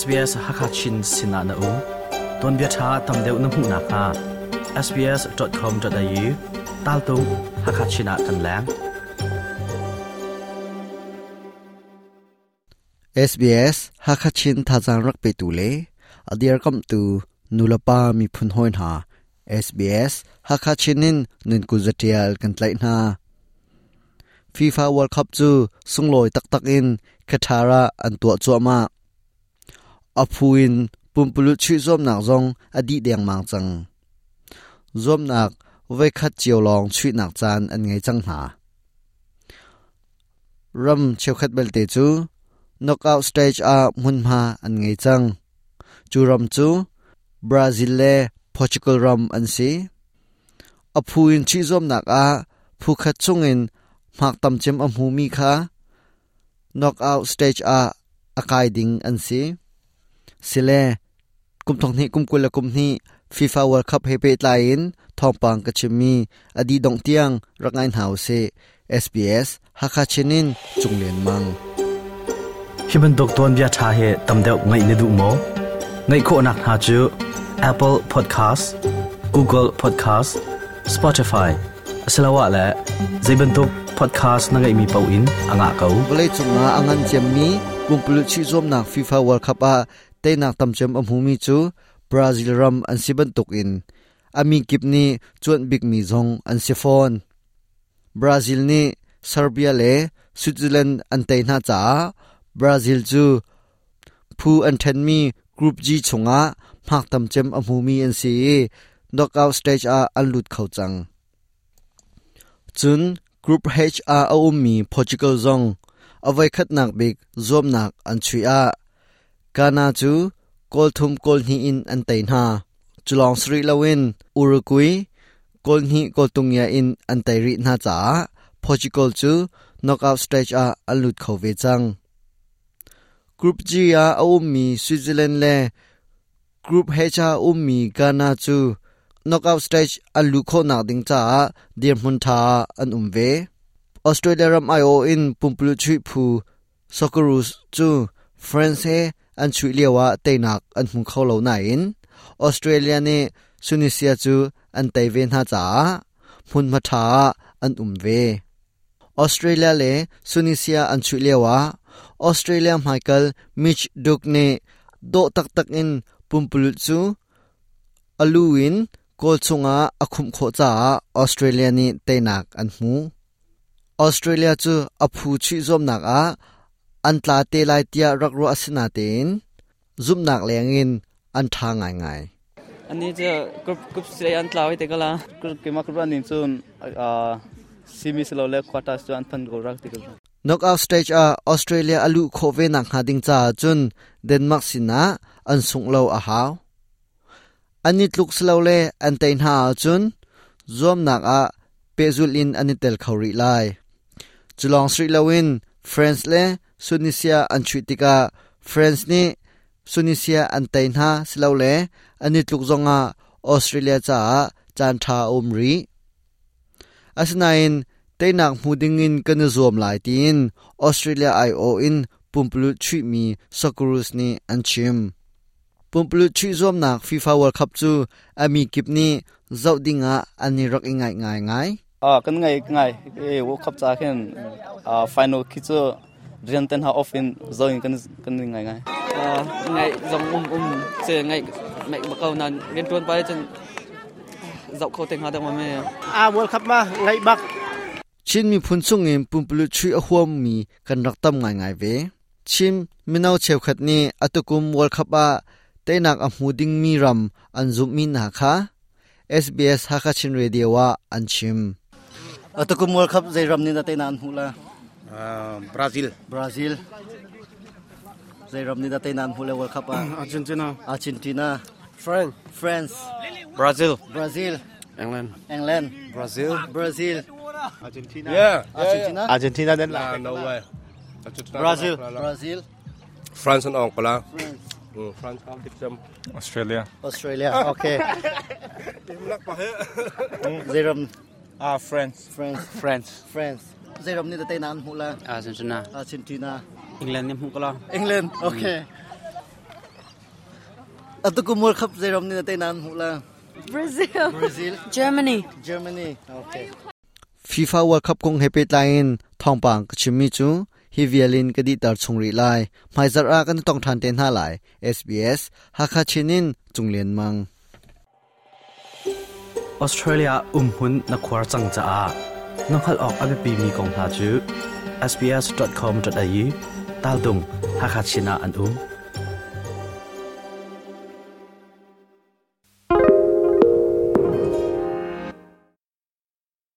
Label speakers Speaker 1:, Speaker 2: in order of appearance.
Speaker 1: SBS Hakachin Sinana U Ton bia tha tam deuh na kha. Sbs.com.au tal tu Hakachina kan lang.
Speaker 2: SBS Hakachin thajang rak pe tu le. Adir kam tu nulapa mi phun hoin ha SBS Hakachinin nun ku zatial kan tlai na. FIFA World Cup chu sungloi tak tak in Qatar an tua chuama apuin pumpulu chi zom nak zong, adi deng mang chang zom nak ve khat chiao long chi nak chan an ngai chang ha ram cheu khat bel te chu, knockout stage a mun ma an ngai chang chu ram chu, brazil le portugal ram an si. Apuin chi zom nak a, phu khat chungin mak tam chem a mu mi kha. Knockout stage a akai ding an si sile kum thong ni kum kula kum ni FIFA World Cup hepe tlain thongpang kachimi adi dong tiang rangain hause SBS hakachinin chunglen mang.
Speaker 1: Hiban dok ton bia tha he tam deuh ngai ne du mo. Ngai kho nak ha chu Apple Podcast Google Podcast Spotify asalawa la zaiban dok podcast na ngai mi pau in anga kau.
Speaker 2: Vlei chunga angan chemmi pumpulu chi zom nak FIFA World Cup a te nak tam chem amhumi chu Brazil ram an siban tuk in ami kipni chuan big mi zong an sifon Brazil ni Serbia le Switzerland an te na cha Brazil chu phu an then mi group G chunga mak tam chem amhumi an si knockout stage a an lut khau chang chun group H a aumi Portugal zong avai khat nak big zom nak an chui a kana chu kol thum kol ni in an chulong sri lawin, uruguay kol ni kol tungya in an tei ri na cha portugal chu knockout stage a alut kho ve chang. Group g a aumi switzerland le. Group h a aumi ghana chu knockout stage alu kho na ding cha dir mun tha an um ve. Australia ram io in pumpulu chui phu, socceroos chu france he an chui lewa teinak an hmu kho lo na in australia ne sunisia chu an tei ve na cha mun ma tha an um ve australia le sunisia an chui lewa australia michael mitch duk ne do tak tak in pumpulu chu aluin kol chunga akhum kho cha australia ni teinak an hmu australia chu aphu chi zom nak a an tla te lai tia rak ro asina ten zum nak lengin an tha ngai ngai
Speaker 3: อันนี้จะกรุ๊ปกรุ๊ปเสียอันตลาไว้แต่ก็ละกรุ๊ปเกมากรุ๊ปอันนี้จุนอ่าซีมิสเราเล็กควอตัสจุนพันก an tla te lai
Speaker 2: tia rak ro asina ten. Zum nak lengin an tha ngai ngai.
Speaker 3: Ani je kup kup se an tla wai te kala. Kup ke makru an nin chun a simi se lo le kwata chu an phan go rak te kala.
Speaker 2: Knockout stage a australia alu kho ve nang ha ding cha chun. Denmark sina an sung lo a haw ani tluk slo le an tein ha chun. Zom nak a pezul in ani tel khori lai. Chulong sri lawin france le sunisia anchuitika france ni. Sunisia antain ha silole ani tluk zonga australia cha chan tha umri asnain teinak muding in kanuzom lai tin. Australia i o in pumplu chui mi sokurus ni anchim pumplu chui zom nak fifa world cup chu ami kipni zaudinga ani rok ingai ngai ngai.
Speaker 3: À cái ngày cái ngày world cup cha khen ah, final final kitchen riêng tên học offin rơi cân cân ngày ngày. Ờ, ngày dòng um um sẽ ngày mẹ bắt cầu là liên tuần bay chân dọc khâu tiếng hoa đồng mà
Speaker 4: à world cup mà ngày bắc
Speaker 2: chim mi phun sung em pum pulu chui a huam mi kan rak tam ngai ngai ve chim minau cheu khat ni atukum world cup a teinak a hmuding mi ram an zum mi na kha. SBS Hakachin Radio wa an chim. Atukum world cup zai ram ni na teinan hula
Speaker 4: Brazil.
Speaker 2: Brazil. Zai ram ni na teinan hula world cup a
Speaker 4: Argentina.
Speaker 2: Argentina.
Speaker 4: France
Speaker 2: France.
Speaker 3: Brazil.
Speaker 2: Brazil.
Speaker 4: England.
Speaker 2: England.
Speaker 4: Brazil.
Speaker 2: Brazil.
Speaker 4: Argentina. Yeah
Speaker 2: Argentina?
Speaker 4: Argentina đến là
Speaker 5: no way.
Speaker 4: Brazil.
Speaker 2: Brazil.
Speaker 5: France on pala
Speaker 2: France.
Speaker 5: Ừ France không thích châm
Speaker 6: Australia.
Speaker 2: Australia okay zai ram
Speaker 6: Ah, France.
Speaker 2: France.
Speaker 3: France.
Speaker 2: France dây rồng như tây nan hụ là
Speaker 3: Argentina.
Speaker 2: Argentina.
Speaker 3: England nhầm không có lo. England ừ.
Speaker 2: ok. Ở tôi cũng mua khắp dây rồng như tây nan hụ là
Speaker 7: Brazil.
Speaker 2: Brazil.
Speaker 7: Germany.
Speaker 2: Germany ok. FIFA World Cup kong happy line thong pang chimi chu hi vialin ka di tar chungri lại. Mai zara kan tong than ten ha lai SBS ha kha chinin chunglen mang
Speaker 1: Australia umhun na khwar changcha a nokhal ok abi pi mi kong ha chu sbs.com.au tal dung ha kha china an um